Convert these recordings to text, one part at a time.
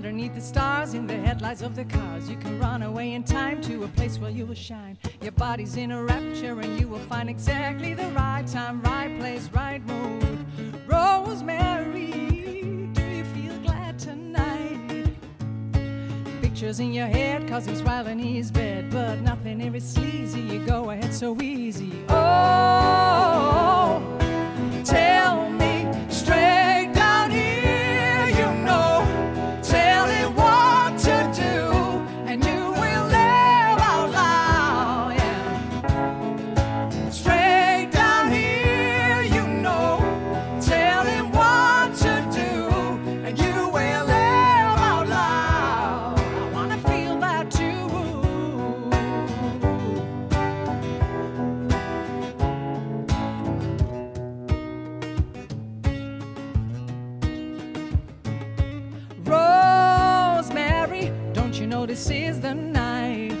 beneath the stars in the headlights of the cars. You can run away in time to a place where you will shine. Your body's in a rapture and you will find exactly the right time, right place, right mood. Rosemary, do you feel glad tonight? Pictures in your head, cause he's wild in his bed, but nothing ever sleazy. You go ahead so easy. Oh, this is the night?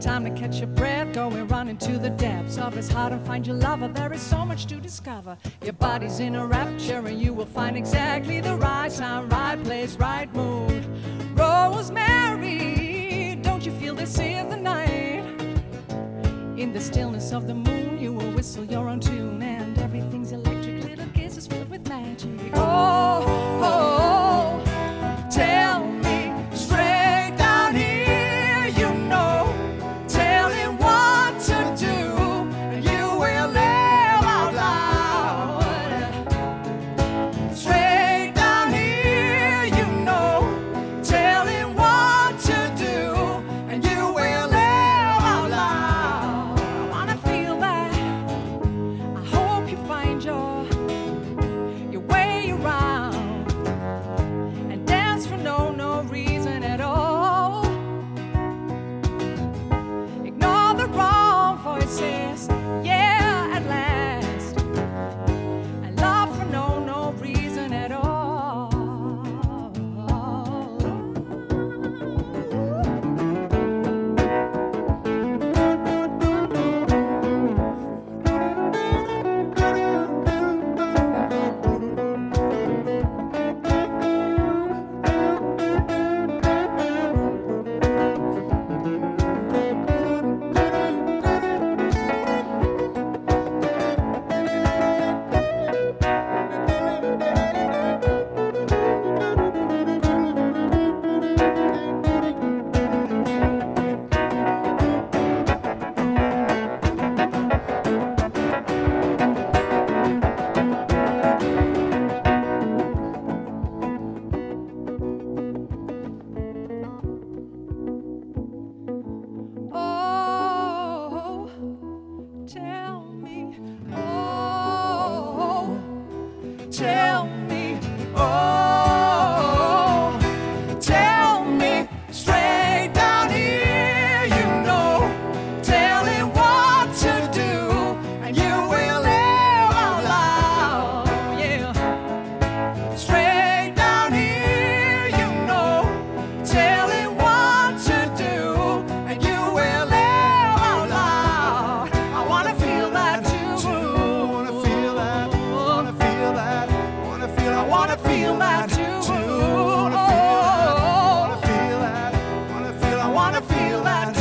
Time to catch your breath, going running to the depths of his heart and find your lover. There is so much to discover. Your body's in a rapture, and you will find exactly the right time, right place, right mood. Rosemary, don't you feel this is the night? In the stillness of the wanna feel that.